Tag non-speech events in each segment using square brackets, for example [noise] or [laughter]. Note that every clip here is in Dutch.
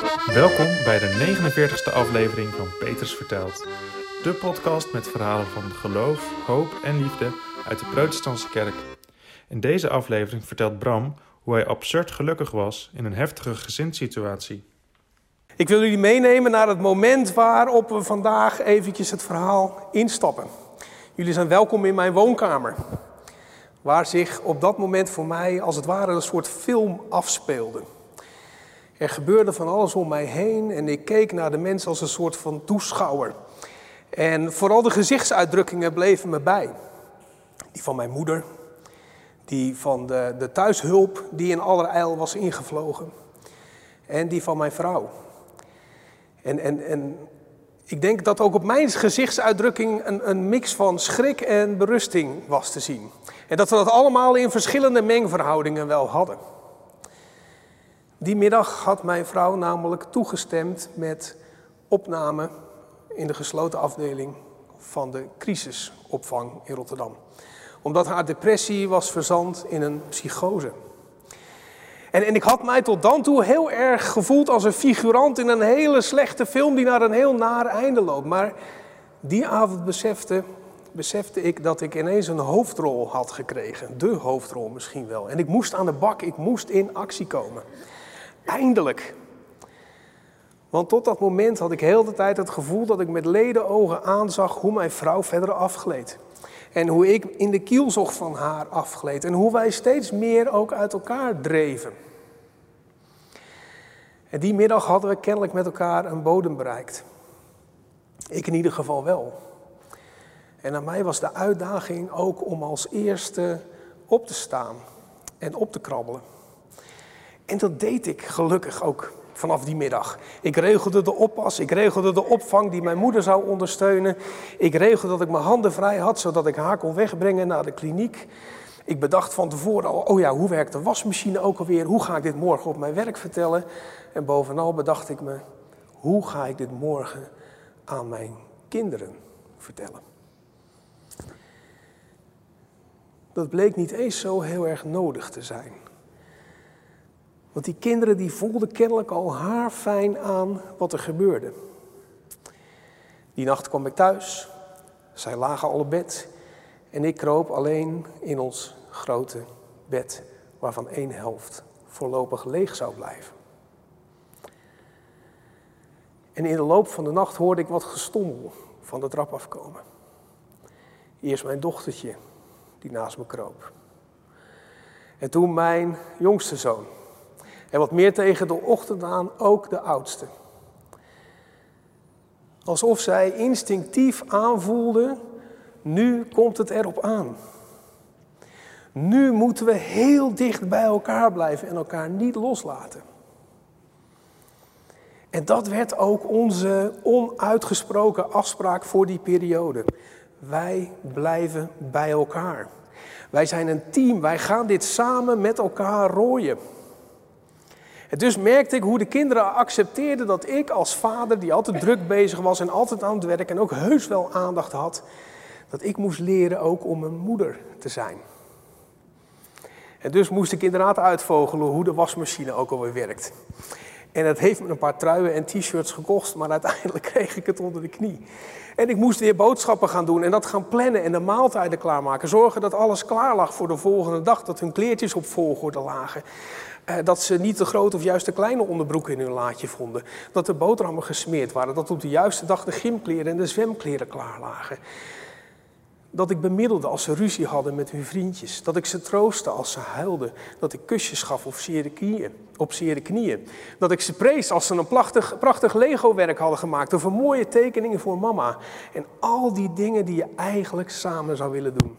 Welkom bij de 49ste aflevering van Peters Vertelt. De podcast met verhalen van geloof, hoop en liefde uit de Protestantse kerk. In deze aflevering vertelt Bram hoe hij absurd gelukkig was in een heftige gezinssituatie. Ik wil jullie meenemen naar het moment waarop we vandaag eventjes het verhaal instappen. Jullie zijn welkom in mijn woonkamer, waar zich op dat moment voor mij als het ware een soort film afspeelde. Er gebeurde van alles om mij heen en ik keek naar de mensen als een soort van toeschouwer. En vooral de gezichtsuitdrukkingen bleven me bij. Die van mijn moeder, die van de, de thuishulp die in allerijl was ingevlogen. En die van mijn vrouw. En, en, en ik denk dat ook op mijn gezichtsuitdrukking een, een mix van schrik en berusting was te zien. En dat we dat allemaal in verschillende mengverhoudingen wel hadden. Die middag had mijn vrouw namelijk toegestemd met opname in de gesloten afdeling van de crisisopvang in Rotterdam. Omdat haar depressie was verzand in een psychose. En, en ik had mij tot dan toe heel erg gevoeld als een figurant in een hele slechte film die naar een heel naar einde loopt. Maar die avond besefte, besefte ik dat ik ineens een hoofdrol had gekregen. De hoofdrol misschien wel. En ik moest aan de bak, ik moest in actie komen. Eindelijk. Want tot dat moment had ik heel de tijd het gevoel dat ik met ledenogen aanzag hoe mijn vrouw verder afgleed. En hoe ik in de kielzog van haar afgleed. En hoe wij steeds meer ook uit elkaar dreven. En die middag hadden we kennelijk met elkaar een bodem bereikt. Ik in ieder geval wel. En aan mij was de uitdaging ook om als eerste op te staan en op te krabbelen. En dat deed ik gelukkig ook vanaf die middag. Ik regelde de oppas, ik regelde de opvang die mijn moeder zou ondersteunen. Ik regelde dat ik mijn handen vrij had, zodat ik haar kon wegbrengen naar de kliniek. Ik bedacht van tevoren al, oh ja, hoe werkt de wasmachine ook alweer? Hoe ga ik dit morgen op mijn werk vertellen? En bovenal bedacht ik me, hoe ga ik dit morgen aan mijn kinderen vertellen? Dat bleek niet eens zo heel erg nodig te zijn. Want die kinderen die voelden kennelijk al haarfijn aan wat er gebeurde. Die nacht kwam ik thuis. Zij lagen al op bed. En ik kroop alleen in ons grote bed, waarvan één helft voorlopig leeg zou blijven. En in de loop van de nacht hoorde ik wat gestommel van de trap afkomen. Eerst mijn dochtertje, die naast me kroop. En toen mijn jongste zoon, en wat meer tegen de ochtend aan ook de oudste. Alsof zij instinctief aanvoelde, nu komt het erop aan. Nu moeten we heel dicht bij elkaar blijven en elkaar niet loslaten. En dat werd ook onze onuitgesproken afspraak voor die periode. Wij blijven bij elkaar. Wij zijn een team, wij gaan dit samen met elkaar rooien. Dus merkte ik hoe de kinderen accepteerden dat ik als vader, die altijd druk bezig was en altijd aan het werk en ook heus wel aandacht had, dat ik moest leren ook om een moeder te zijn. En dus moest ik inderdaad uitvogelen hoe de wasmachine ook alweer werkt. En het heeft me een paar truien en t-shirts gekost, maar uiteindelijk [laughs] kreeg ik het onder de knie. En ik moest weer boodschappen gaan doen en dat gaan plannen en de maaltijden klaarmaken. Zorgen dat alles klaar lag voor de volgende dag, dat hun kleertjes op volgorde lagen. Eh, dat ze niet de grote of juist de kleine onderbroeken in hun laadje vonden. Dat de boterhammen gesmeerd waren. Dat op de juiste dag de gymkleren en de zwemkleren klaar lagen. Dat ik bemiddelde als ze ruzie hadden met hun vriendjes. Dat ik ze troostte als ze huilden. Dat ik kusjes gaf op zere knieën. Op knieën. Dat ik ze prees als ze een prachtig, prachtig Lego-werk hadden gemaakt. Of een mooie tekeningen voor mama. En al die dingen die je eigenlijk samen zou willen doen.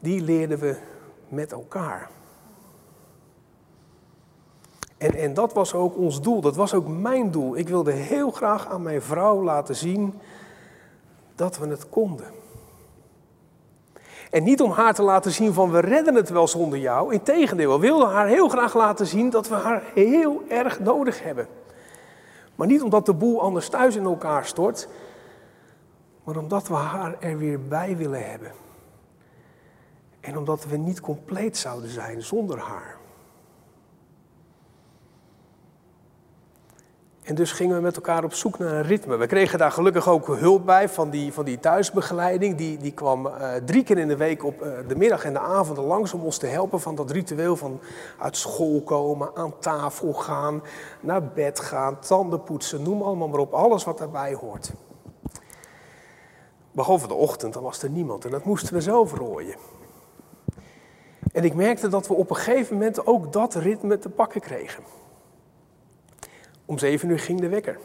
Die leerden we met elkaar. En, en dat was ook ons doel, dat was ook mijn doel. Ik wilde heel graag aan mijn vrouw laten zien dat we het konden. En niet om haar te laten zien van we redden het wel zonder jou. Integendeel, we wilden haar heel graag laten zien dat we haar heel erg nodig hebben. Maar niet omdat de boel anders thuis in elkaar stort, maar omdat we haar er weer bij willen hebben. En omdat we niet compleet zouden zijn zonder haar. En dus gingen we met elkaar op zoek naar een ritme. We kregen daar gelukkig ook hulp bij van die, van die thuisbegeleiding. Die, die kwam uh, drie keer in de week op uh, de middag en de avond langs om ons te helpen van dat ritueel van uit school komen, aan tafel gaan, naar bed gaan, tanden poetsen, noem allemaal maar op. Alles wat daarbij hoort. Behalve de ochtend, dan was er niemand en dat moesten we zelf rooien. En ik merkte dat we op een gegeven moment ook dat ritme te pakken kregen. Om zeven uur ging de wekker.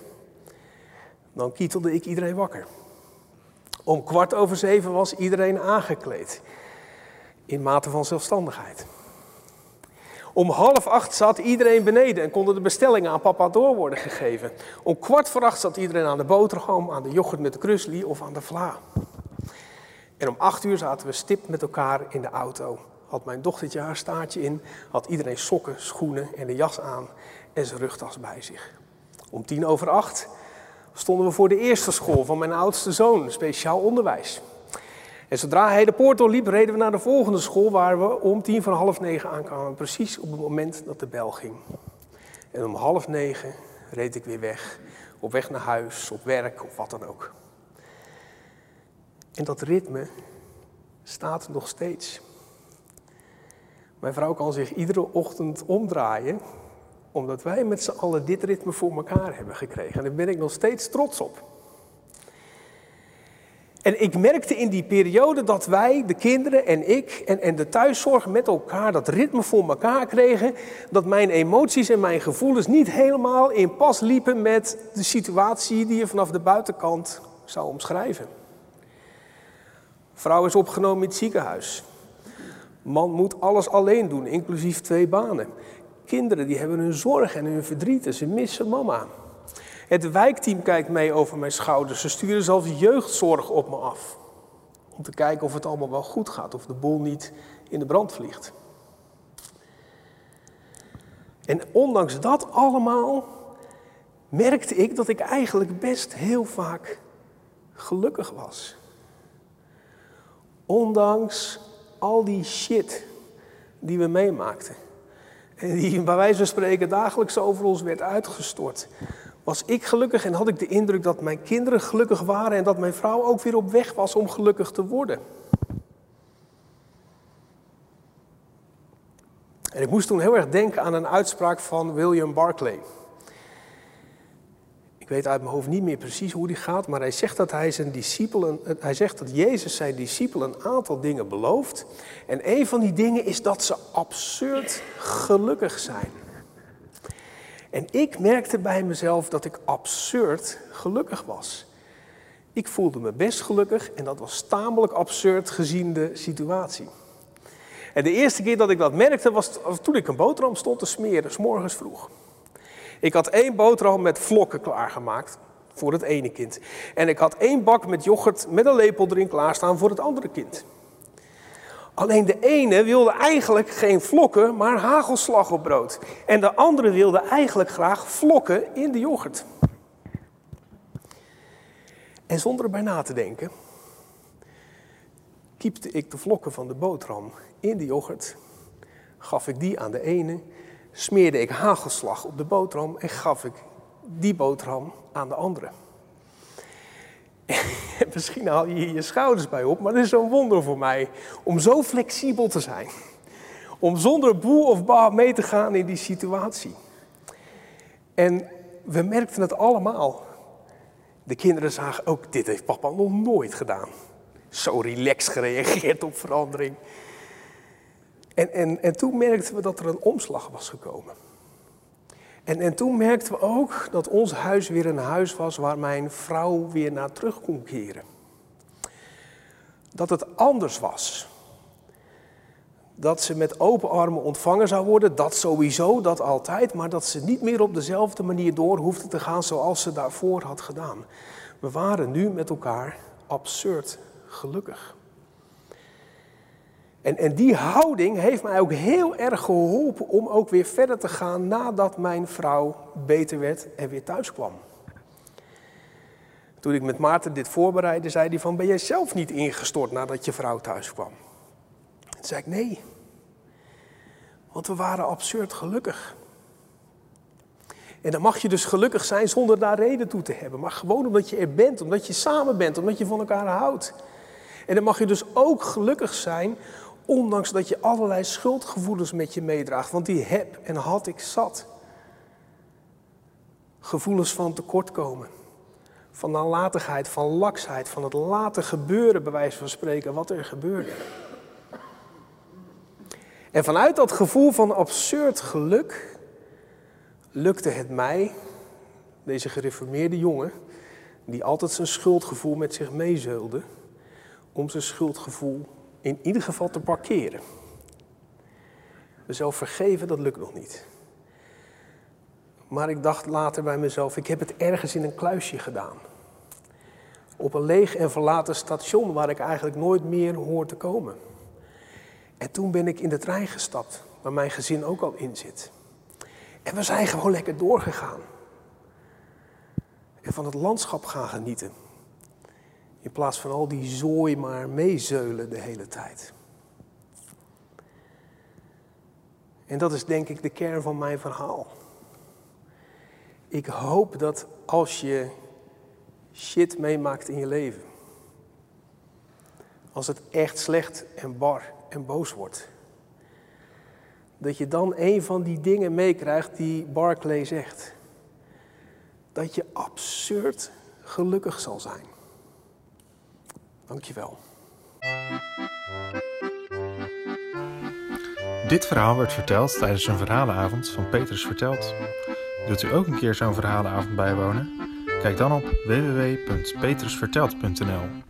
Dan kietelde ik iedereen wakker. Om kwart over zeven was iedereen aangekleed. In mate van zelfstandigheid. Om half acht zat iedereen beneden en konden de bestellingen aan papa door worden gegeven. Om kwart voor acht zat iedereen aan de boterham, aan de yoghurt met de krusli of aan de vla. En om acht uur zaten we stip met elkaar in de auto. Had mijn dochtertje haar staartje in, had iedereen sokken, schoenen en een jas aan en zijn rugtas bij zich. Om tien over acht stonden we voor de eerste school van mijn oudste zoon, speciaal onderwijs. En zodra hij de poort doorliep, reden we naar de volgende school, waar we om tien van half negen aankwamen, precies op het moment dat de bel ging. En om half negen reed ik weer weg, op weg naar huis, op werk of wat dan ook. En dat ritme staat nog steeds. Mijn vrouw kan zich iedere ochtend omdraaien omdat wij met z'n allen dit ritme voor elkaar hebben gekregen. En daar ben ik nog steeds trots op. En ik merkte in die periode dat wij, de kinderen en ik en, en de thuiszorg met elkaar dat ritme voor elkaar kregen. Dat mijn emoties en mijn gevoelens niet helemaal in pas liepen met de situatie die je vanaf de buitenkant zou omschrijven. Vrouw is opgenomen in het ziekenhuis. Man moet alles alleen doen, inclusief twee banen. Kinderen die hebben hun zorg en hun verdriet en ze missen mama. Het wijkteam kijkt mee over mijn schouders. Ze sturen zelfs jeugdzorg op me af. Om te kijken of het allemaal wel goed gaat, of de boel niet in de brand vliegt. En ondanks dat allemaal merkte ik dat ik eigenlijk best heel vaak gelukkig was. Ondanks al die shit die we meemaakten. En die bij wijze van spreken dagelijks over ons werd uitgestort. Was ik gelukkig en had ik de indruk dat mijn kinderen gelukkig waren en dat mijn vrouw ook weer op weg was om gelukkig te worden. En ik moest toen heel erg denken aan een uitspraak van William Barclay. Ik weet uit mijn hoofd niet meer precies hoe die gaat, maar hij zegt dat hij zijn discipelen, hij zegt dat Jezus zijn discipelen een aantal dingen belooft. En een van die dingen is dat ze absurd gelukkig zijn. En ik merkte bij mezelf dat ik absurd gelukkig was. Ik voelde me best gelukkig en dat was tamelijk absurd gezien de situatie. En de eerste keer dat ik dat merkte was toen ik een boterham stond te smeren, s morgens vroeg. Ik had één boterham met vlokken klaargemaakt voor het ene kind. En ik had één bak met yoghurt met een lepel erin klaarstaan voor het andere kind. Alleen de ene wilde eigenlijk geen vlokken, maar hagelslag op brood. En de andere wilde eigenlijk graag vlokken in de yoghurt. En zonder erbij na te denken, kiepte ik de vlokken van de boterham in de yoghurt, gaf ik die aan de ene smeerde ik hagelslag op de boterham en gaf ik die boterham aan de andere. [laughs] Misschien haal je hier je schouders bij op, maar het is zo'n wonder voor mij om zo flexibel te zijn. Om zonder boe of ba mee te gaan in die situatie. En we merkten het allemaal. De kinderen zagen ook, dit heeft papa nog nooit gedaan. Zo relaxed gereageerd op verandering. En, en, en toen merkten we dat er een omslag was gekomen. En, en toen merkten we ook dat ons huis weer een huis was waar mijn vrouw weer naar terug kon keren. Dat het anders was. Dat ze met open armen ontvangen zou worden, dat sowieso, dat altijd, maar dat ze niet meer op dezelfde manier door hoefde te gaan zoals ze daarvoor had gedaan. We waren nu met elkaar absurd gelukkig. En, en die houding heeft mij ook heel erg geholpen om ook weer verder te gaan nadat mijn vrouw beter werd en weer thuis kwam. Toen ik met Maarten dit voorbereidde, zei hij van, ben jij zelf niet ingestort nadat je vrouw thuis kwam? Toen zei ik, nee. Want we waren absurd gelukkig. En dan mag je dus gelukkig zijn zonder daar reden toe te hebben. Maar gewoon omdat je er bent, omdat je samen bent, omdat je van elkaar houdt. En dan mag je dus ook gelukkig zijn, ondanks dat je allerlei schuldgevoelens met je meedraagt. Want die heb en had ik zat. Gevoelens van tekortkomen, van nalatigheid, van laksheid, van het laten gebeuren, bij wijze van spreken, wat er gebeurde. En vanuit dat gevoel van absurd geluk lukte het mij, deze gereformeerde jongen, die altijd zijn schuldgevoel met zich meezeulde, om zijn schuldgevoel in ieder geval te parkeren. Mezelf vergeven, dat lukt nog niet. Maar ik dacht later bij mezelf, ik heb het ergens in een kluisje gedaan. Op een leeg en verlaten station waar ik eigenlijk nooit meer hoor te komen. En toen ben ik in de trein gestapt, waar mijn gezin ook al in zit. En we zijn gewoon lekker doorgegaan. En van het landschap gaan genieten. In plaats van al die zooi maar meezeulen de hele tijd. En dat is denk ik de kern van mijn verhaal. Ik hoop dat als je shit meemaakt in je leven, als het echt slecht en bar en boos wordt, dat je dan een van die dingen meekrijgt die Barclay zegt. Dat je absurd gelukkig zal zijn. Dankjewel. Dit verhaal werd verteld tijdens een verhalenavond van Petrus Verteld. Wilt u ook een keer zo'n verhalenavond bijwonen? Kijk dan op www.petrusverteld.nl